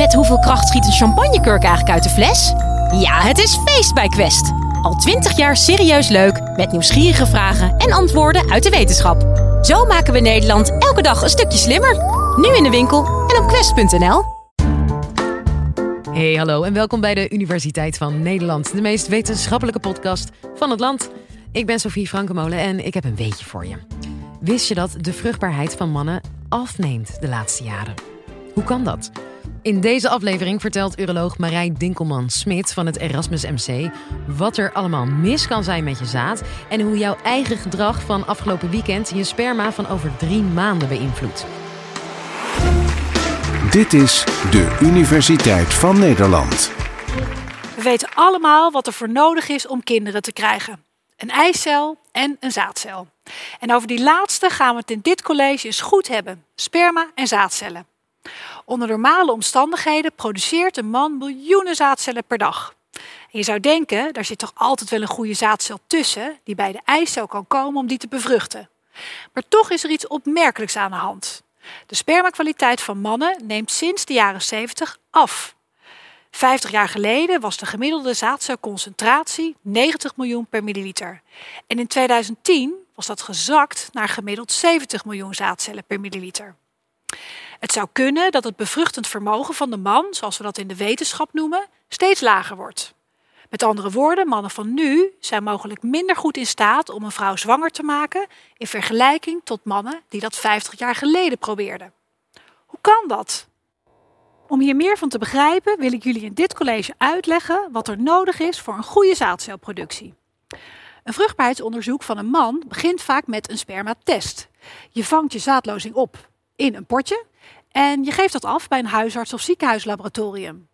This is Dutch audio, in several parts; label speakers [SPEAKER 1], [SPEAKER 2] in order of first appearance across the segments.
[SPEAKER 1] Met hoeveel kracht schiet een champagnekurk eigenlijk uit de fles? Ja, het is feest bij Quest. Al twintig jaar serieus leuk, met nieuwsgierige vragen en antwoorden uit de wetenschap. Zo maken we Nederland elke dag een stukje slimmer. Nu in de winkel en op quest.nl.
[SPEAKER 2] Hey, hallo en welkom bij de Universiteit van Nederland, de meest wetenschappelijke podcast van het land. Ik ben Sofie Frankemolen en ik heb een weetje voor je. Wist je dat de vruchtbaarheid van mannen afneemt de laatste jaren? Hoe kan dat? In deze aflevering vertelt uroloog Marij Dinkelman-Smit van het Erasmus MC wat er allemaal mis kan zijn met je zaad en hoe jouw eigen gedrag van afgelopen weekend je sperma van over drie maanden beïnvloedt.
[SPEAKER 3] Dit is de Universiteit van Nederland.
[SPEAKER 4] We weten allemaal wat er voor nodig is om kinderen te krijgen: een eicel en een zaadcel. En over die laatste gaan we het in dit college eens goed hebben: sperma en zaadcellen. Onder normale omstandigheden produceert een man miljoenen zaadcellen per dag. Je zou denken, daar zit toch altijd wel een goede zaadcel tussen die bij de eicel kan komen om die te bevruchten. Maar toch is er iets opmerkelijks aan de hand. De spermakwaliteit van mannen neemt sinds de jaren 70 af. 50 jaar geleden was de gemiddelde zaadcelconcentratie 90 miljoen per milliliter. En in 2010 was dat gezakt naar gemiddeld 70 miljoen zaadcellen per milliliter. Het zou kunnen dat het bevruchtend vermogen van de man, zoals we dat in de wetenschap noemen, steeds lager wordt. Met andere woorden, mannen van nu zijn mogelijk minder goed in staat om een vrouw zwanger te maken in vergelijking tot mannen die dat 50 jaar geleden probeerden. Hoe kan dat? Om hier meer van te begrijpen wil ik jullie in dit college uitleggen wat er nodig is voor een goede zaadcelproductie. Een vruchtbaarheidsonderzoek van een man begint vaak met een spermatest. Je vangt je zaadlozing op in een potje en je geeft dat af bij een huisarts of ziekenhuislaboratorium.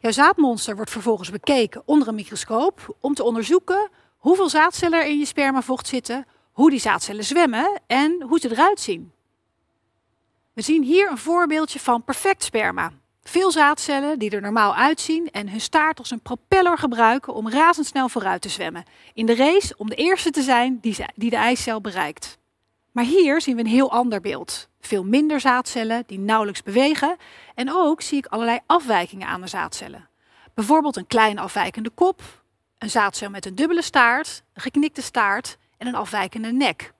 [SPEAKER 4] Jouw zaadmonster wordt vervolgens bekeken onder een microscoop om te onderzoeken hoeveel zaadcellen er in je spermavocht zitten, hoe die zaadcellen zwemmen en hoe ze eruit zien. We zien hier een voorbeeldje van perfect sperma. Veel zaadcellen die er normaal uitzien en hun staart als een propeller gebruiken om razendsnel vooruit te zwemmen. In de race om de eerste te zijn die de eicel bereikt. Maar hier zien we een heel ander beeld. Veel minder zaadcellen die nauwelijks bewegen. En ook zie ik allerlei afwijkingen aan de zaadcellen. Bijvoorbeeld een kleine afwijkende kop, een zaadcel met een dubbele staart, een geknikte staart en een afwijkende nek.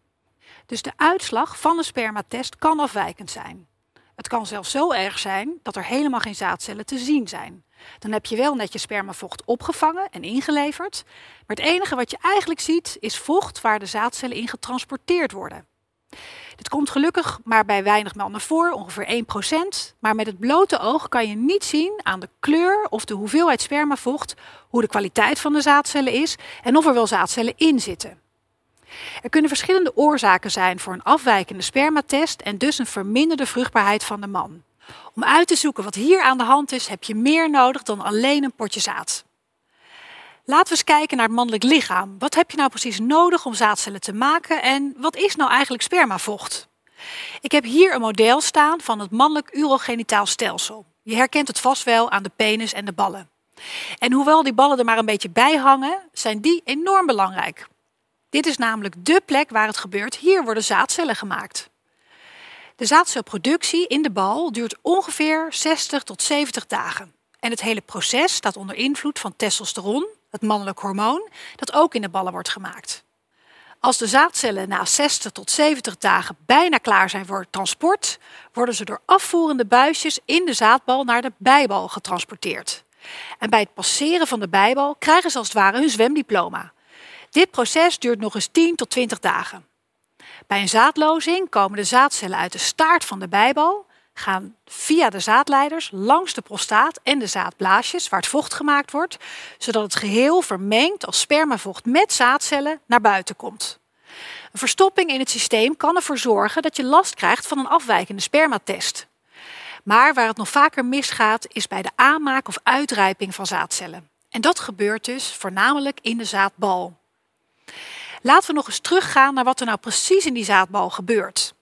[SPEAKER 4] Dus de uitslag van een spermatest kan afwijkend zijn. Het kan zelfs zo erg zijn dat er helemaal geen zaadcellen te zien zijn. Dan heb je wel net je spermavocht opgevangen en ingeleverd, maar het enige wat je eigenlijk ziet is vocht waar de zaadcellen in getransporteerd worden. Dit komt gelukkig maar bij weinig mannen voor, ongeveer 1%. Maar met het blote oog kan je niet zien aan de kleur of de hoeveelheid spermavocht hoe de kwaliteit van de zaadcellen is en of er wel zaadcellen in zitten. Er kunnen verschillende oorzaken zijn voor een afwijkende spermatest en dus een verminderde vruchtbaarheid van de man. Om uit te zoeken wat hier aan de hand is, heb je meer nodig dan alleen een potje zaad. Laten we eens kijken naar het mannelijk lichaam. Wat heb je nou precies nodig om zaadcellen te maken en wat is nou eigenlijk spermavocht? Ik heb hier een model staan van het mannelijk urogenitaal stelsel. Je herkent het vast wel aan de penis en de ballen. En hoewel die ballen er maar een beetje bij hangen, zijn die enorm belangrijk. Dit is namelijk dé plek waar het gebeurt. Hier worden zaadcellen gemaakt. De zaadcelproductie in de bal duurt ongeveer 60 tot 70 dagen. En het hele proces staat onder invloed van testosteron, het mannelijk hormoon, dat ook in de ballen wordt gemaakt. Als de zaadcellen na 60 tot 70 dagen bijna klaar zijn voor transport, worden ze door afvoerende buisjes in de zaadbal naar de bijbal getransporteerd. En bij het passeren van de bijbal krijgen ze als het ware hun zwemdiploma. Dit proces duurt nog eens 10 tot 20 dagen. Bij een zaadlozing komen de zaadcellen uit de staart van de bijbal gaan via de zaadleiders langs de prostaat en de zaadblaasjes waar het vocht gemaakt wordt, zodat het geheel vermengd als spermavocht met zaadcellen naar buiten komt. Een verstopping in het systeem kan ervoor zorgen dat je last krijgt van een afwijkende spermatest. Maar waar het nog vaker misgaat is bij de aanmaak of uitrijping van zaadcellen. En dat gebeurt dus voornamelijk in de zaadbal. Laten we nog eens teruggaan naar wat er nou precies in die zaadbal gebeurt.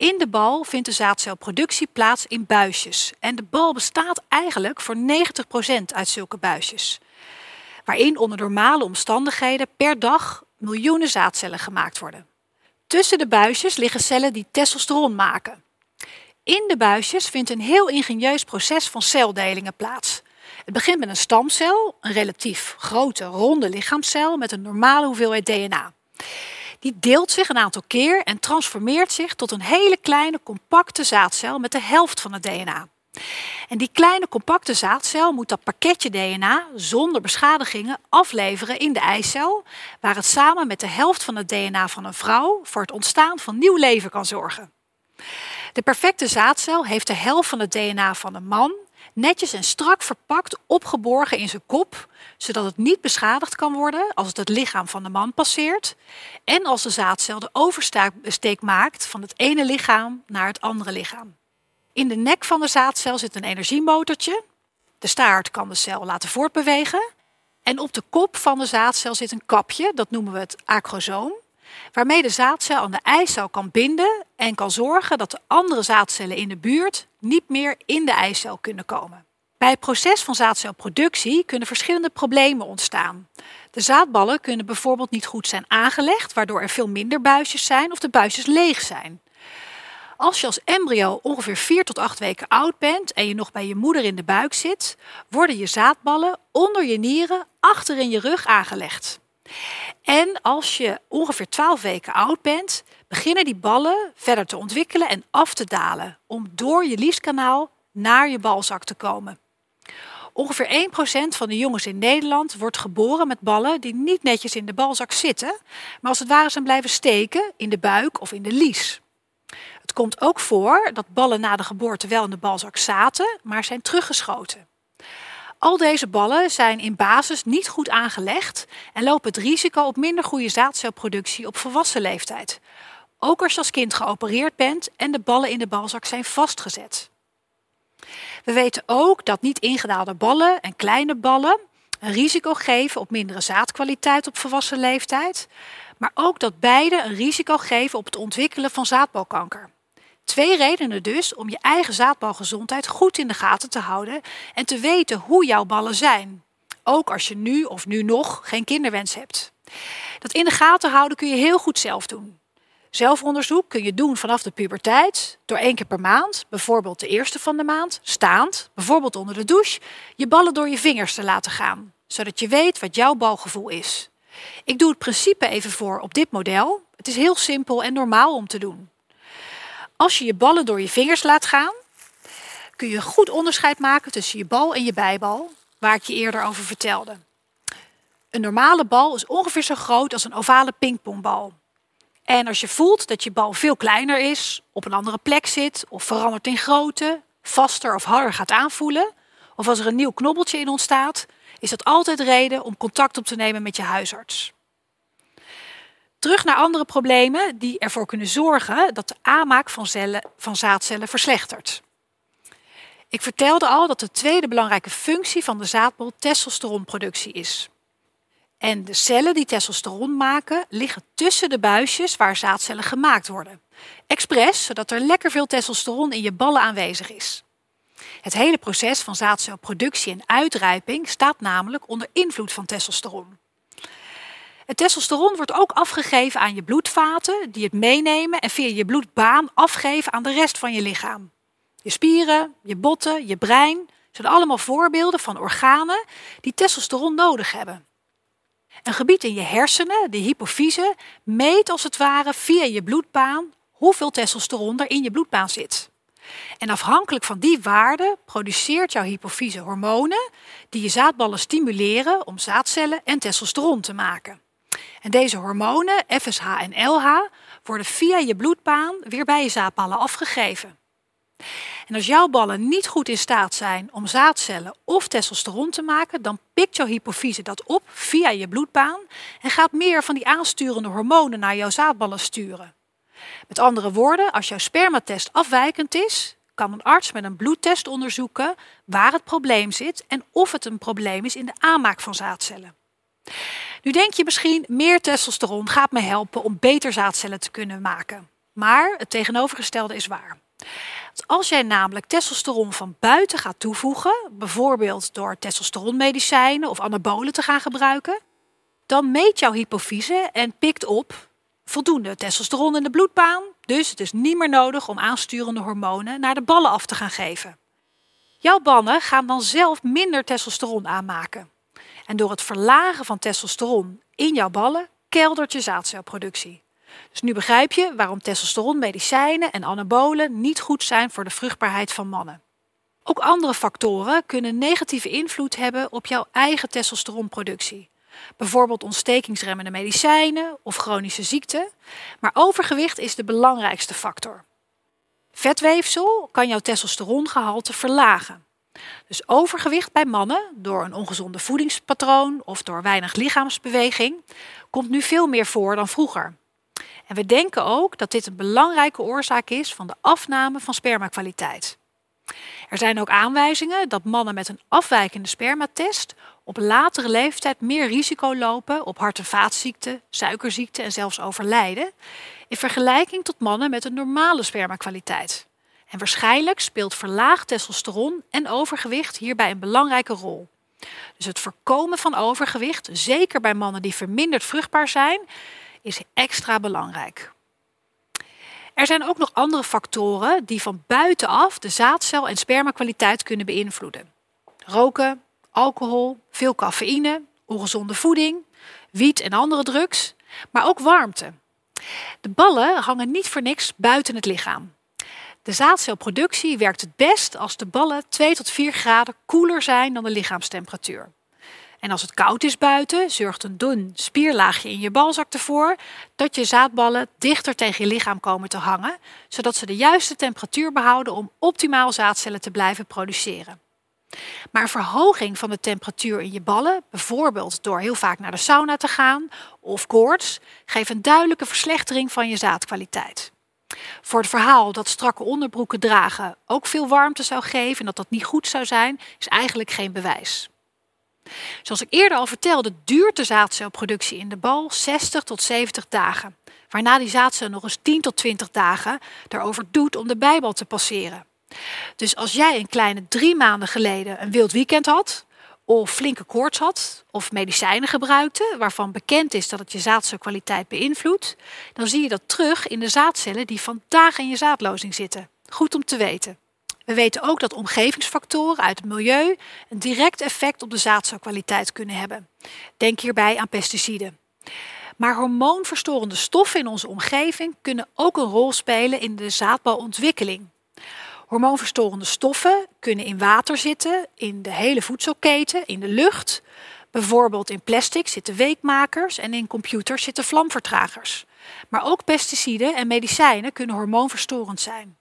[SPEAKER 4] In de bal vindt de zaadcelproductie plaats in buisjes. En de bal bestaat eigenlijk voor 90% uit zulke buisjes. Waarin onder normale omstandigheden per dag miljoenen zaadcellen gemaakt worden. Tussen de buisjes liggen cellen die testosteron maken. In de buisjes vindt een heel ingenieus proces van celdelingen plaats. Het begint met een stamcel, een relatief grote ronde lichaamcel met een normale hoeveelheid DNA. Die deelt zich een aantal keer en transformeert zich tot een hele kleine compacte zaadcel met de helft van het DNA. En die kleine compacte zaadcel moet dat pakketje DNA zonder beschadigingen afleveren in de eicel, waar het samen met de helft van het DNA van een vrouw voor het ontstaan van nieuw leven kan zorgen. De perfecte zaadcel heeft de helft van het DNA van een man, netjes en strak verpakt opgeborgen in zijn kop, zodat het niet beschadigd kan worden als het het lichaam van de man passeert en als de zaadcel de oversteek maakt van het ene lichaam naar het andere lichaam. In de nek van de zaadcel zit een energiemotortje. De staart kan de cel laten voortbewegen. En op de kop van de zaadcel zit een kapje, dat noemen we het acrosoom, waarmee de zaadcel aan de eicel kan binden en kan zorgen dat de andere zaadcellen in de buurt niet meer in de eicel kunnen komen. Bij het proces van zaadcelproductie kunnen verschillende problemen ontstaan. De zaadballen kunnen bijvoorbeeld niet goed zijn aangelegd, waardoor er veel minder buisjes zijn of de buisjes leeg zijn. Als je als embryo ongeveer 4 tot 8 weken oud bent en je nog bij je moeder in de buik zit, worden je zaadballen onder je nieren achter in je rug aangelegd. En als je ongeveer 12 weken oud bent, beginnen die ballen verder te ontwikkelen en af te dalen om door je lieskanaal naar je balzak te komen. Ongeveer 1% van de jongens in Nederland wordt geboren met ballen die niet netjes in de balzak zitten, maar als het ware zijn blijven steken in de buik of in de lies. Het komt ook voor dat ballen na de geboorte wel in de balzak zaten, maar zijn teruggeschoten. Al deze ballen zijn in basis niet goed aangelegd en lopen het risico op minder goede zaadcelproductie op volwassen leeftijd. Ook als je als kind geopereerd bent en de ballen in de balzak zijn vastgezet. We weten ook dat niet ingedaalde ballen en kleine ballen een risico geven op mindere zaadkwaliteit op volwassen leeftijd, maar ook dat beide een risico geven op het ontwikkelen van zaadbalkanker. Twee redenen dus om je eigen zaadbalgezondheid goed in de gaten te houden en te weten hoe jouw ballen zijn. Ook als je nu of nu nog geen kinderwens hebt. Dat in de gaten houden kun je heel goed zelf doen. Zelfonderzoek kun je doen vanaf de puberteit, door één keer per maand, bijvoorbeeld de eerste van de maand, staand, bijvoorbeeld onder de douche, je ballen door je vingers te laten gaan, zodat je weet wat jouw balgevoel is. Ik doe het principe even voor op dit model. Het is heel simpel en normaal om te doen. Als je je ballen door je vingers laat gaan, kun je goed onderscheid maken tussen je bal en je bijbal, waar ik je eerder over vertelde. Een normale bal is ongeveer zo groot als een ovale pingpongbal. En als je voelt dat je bal veel kleiner is, op een andere plek zit of verandert in grootte, vaster of harder gaat aanvoelen, of als er een nieuw knobbeltje in ontstaat, is dat altijd reden om contact op te nemen met je huisarts. Terug naar andere problemen die ervoor kunnen zorgen dat de aanmaak van, cellen, van zaadcellen verslechtert. Ik vertelde al dat de tweede belangrijke functie van de zaadbol testosteronproductie is. En de cellen die testosteron maken liggen tussen de buisjes waar zaadcellen gemaakt worden. Expres, zodat er lekker veel testosteron in je ballen aanwezig is. Het hele proces van zaadcelproductie en uitrijping staat namelijk onder invloed van testosteron. Het testosteron wordt ook afgegeven aan je bloedvaten, die het meenemen en via je bloedbaan afgeven aan de rest van je lichaam. Je spieren, je botten, je brein zijn allemaal voorbeelden van organen die testosteron nodig hebben. Een gebied in je hersenen, de hypofyse, meet als het ware via je bloedbaan hoeveel testosteron er in je bloedbaan zit. En afhankelijk van die waarde produceert jouw hypofyse hormonen die je zaadballen stimuleren om zaadcellen en testosteron te maken. En deze hormonen, FSH en LH, worden via je bloedbaan weer bij je zaadballen afgegeven. En als jouw ballen niet goed in staat zijn om zaadcellen of testosteron te maken, dan pikt jouw hypofyse dat op via je bloedbaan en gaat meer van die aansturende hormonen naar jouw zaadballen sturen. Met andere woorden, als jouw spermatest afwijkend is, kan een arts met een bloedtest onderzoeken waar het probleem zit en of het een probleem is in de aanmaak van zaadcellen. Nu denk je misschien, meer testosteron gaat me helpen om beter zaadcellen te kunnen maken. Maar het tegenovergestelde is waar. Als jij namelijk testosteron van buiten gaat toevoegen, bijvoorbeeld door testosteronmedicijnen of anabolen te gaan gebruiken, dan meet jouw hypofyse en pikt op voldoende testosteron in de bloedbaan, dus het is niet meer nodig om aansturende hormonen naar de ballen af te gaan geven. Jouw ballen gaan dan zelf minder testosteron aanmaken. En door het verlagen van testosteron in jouw ballen keldert je zaadcelproductie. Dus nu begrijp je waarom testosteronmedicijnen en anabolen niet goed zijn voor de vruchtbaarheid van mannen. Ook andere factoren kunnen negatieve invloed hebben op jouw eigen testosteronproductie. Bijvoorbeeld ontstekingsremmende medicijnen of chronische ziekten. Maar overgewicht is de belangrijkste factor. Vetweefsel kan jouw testosterongehalte verlagen. Dus overgewicht bij mannen door een ongezonde voedingspatroon of door weinig lichaamsbeweging komt nu veel meer voor dan vroeger. En we denken ook dat dit een belangrijke oorzaak is van de afname van spermakwaliteit. Er zijn ook aanwijzingen dat mannen met een afwijkende spermatest op latere leeftijd meer risico lopen op hart- en vaatziekten, suikerziekte en zelfs overlijden, in vergelijking tot mannen met een normale spermakwaliteit. En waarschijnlijk speelt verlaagd testosteron en overgewicht hierbij een belangrijke rol. Dus het voorkomen van overgewicht, zeker bij mannen die verminderd vruchtbaar zijn, is extra belangrijk. Er zijn ook nog andere factoren die van buitenaf de zaadcel- en spermakwaliteit kunnen beïnvloeden. Roken, alcohol, veel cafeïne, ongezonde voeding, wiet en andere drugs, maar ook warmte. De ballen hangen niet voor niks buiten het lichaam. De zaadcelproductie werkt het best als de ballen 2 tot 4 graden koeler zijn dan de lichaamstemperatuur. En als het koud is buiten, zorgt een dun spierlaagje in je balzak ervoor dat je zaadballen dichter tegen je lichaam komen te hangen, zodat ze de juiste temperatuur behouden om optimaal zaadcellen te blijven produceren. Maar een verhoging van de temperatuur in je ballen, bijvoorbeeld door heel vaak naar de sauna te gaan of koorts, geeft een duidelijke verslechtering van je zaadkwaliteit. Voor het verhaal dat strakke onderbroeken dragen ook veel warmte zou geven en dat dat niet goed zou zijn, is eigenlijk geen bewijs. Zoals ik eerder al vertelde, duurt de zaadcelproductie in de bal 60 tot 70 dagen, waarna die zaadcel nog eens 10 tot 20 dagen erover doet om de bijbal te passeren. Dus als jij een kleine drie maanden geleden een wild weekend had, of flinke koorts had, of medicijnen gebruikte, waarvan bekend is dat het je zaadcelkwaliteit beïnvloedt, dan zie je dat terug in de zaadcellen die vandaag in je zaadlozing zitten. Goed om te weten. We weten ook dat omgevingsfactoren uit het milieu een direct effect op de zaadcelkwaliteit kunnen hebben. Denk hierbij aan pesticiden. Maar hormoonverstorende stoffen in onze omgeving kunnen ook een rol spelen in de zaadbalontwikkeling. Hormoonverstorende stoffen kunnen in water zitten, in de hele voedselketen, in de lucht. Bijvoorbeeld in plastic zitten weekmakers en in computers zitten vlamvertragers. Maar ook pesticiden en medicijnen kunnen hormoonverstorend zijn.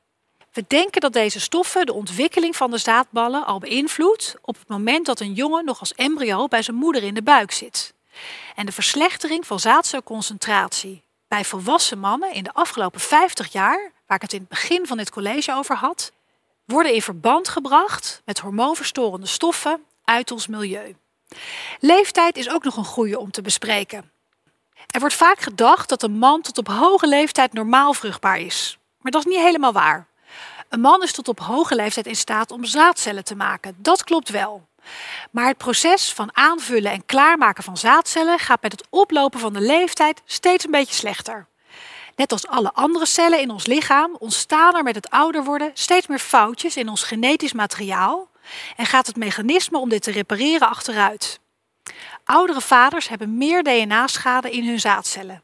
[SPEAKER 4] We denken dat deze stoffen de ontwikkeling van de zaadballen al beïnvloedt op het moment dat een jongen nog als embryo bij zijn moeder in de buik zit. En de verslechtering van zaadcelconcentratie bij volwassen mannen in de afgelopen 50 jaar, waar ik het in het begin van dit college over had, worden in verband gebracht met hormoonverstorende stoffen uit ons milieu. Leeftijd is ook nog een goede om te bespreken. Er wordt vaak gedacht dat een man tot op hoge leeftijd normaal vruchtbaar is. Maar dat is niet helemaal waar. Een man is tot op hoge leeftijd in staat om zaadcellen te maken. Dat klopt wel. Maar het proces van aanvullen en klaarmaken van zaadcellen gaat met het oplopen van de leeftijd steeds een beetje slechter. Net als alle andere cellen in ons lichaam ontstaan er met het ouder worden steeds meer foutjes in ons genetisch materiaal en gaat het mechanisme om dit te repareren achteruit. Oudere vaders hebben meer DNA-schade in hun zaadcellen.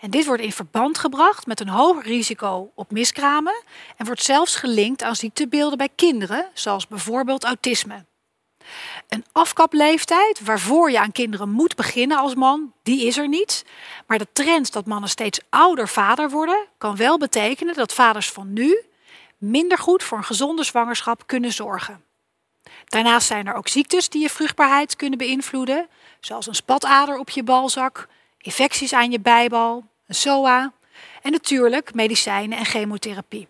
[SPEAKER 4] En dit wordt in verband gebracht met een hoger risico op miskramen en wordt zelfs gelinkt aan ziektebeelden bij kinderen, zoals bijvoorbeeld autisme. Een afkapleeftijd waarvoor je aan kinderen moet beginnen als man, die is er niet. Maar de trend dat mannen steeds ouder vader worden, kan wel betekenen dat vaders van nu minder goed voor een gezonde zwangerschap kunnen zorgen. Daarnaast zijn er ook ziektes die je vruchtbaarheid kunnen beïnvloeden, zoals een spatader op je balzak, infecties aan je bijbal, een SOA en natuurlijk medicijnen en chemotherapie.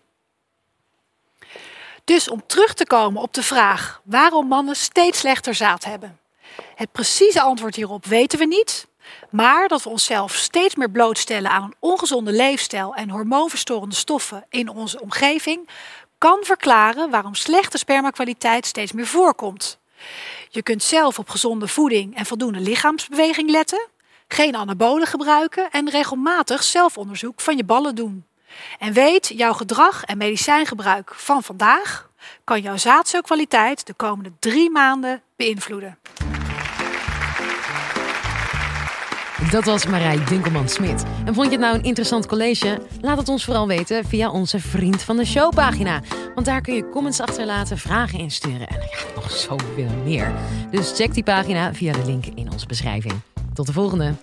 [SPEAKER 4] Dus om terug te komen op de vraag waarom mannen steeds slechter zaad hebben. Het precieze antwoord hierop weten we niet, maar dat we onszelf steeds meer blootstellen aan een ongezonde leefstijl en hormoonverstorende stoffen in onze omgeving kan verklaren waarom slechte spermakwaliteit steeds meer voorkomt. Je kunt zelf op gezonde voeding en voldoende lichaamsbeweging letten, geen anabolen gebruiken en regelmatig zelfonderzoek van je ballen doen. En weet, jouw gedrag en medicijngebruik van vandaag kan jouw zaadcelkwaliteit de komende drie maanden beïnvloeden.
[SPEAKER 2] Dat was Marij Winkelman-Smit. En vond je het nou een interessant college? Laat het ons vooral weten via onze Vriend van de Show pagina. Want daar kun je comments achterlaten, vragen insturen en ja, nog zoveel meer. Dus check die pagina via de link in onze beschrijving. Tot de volgende.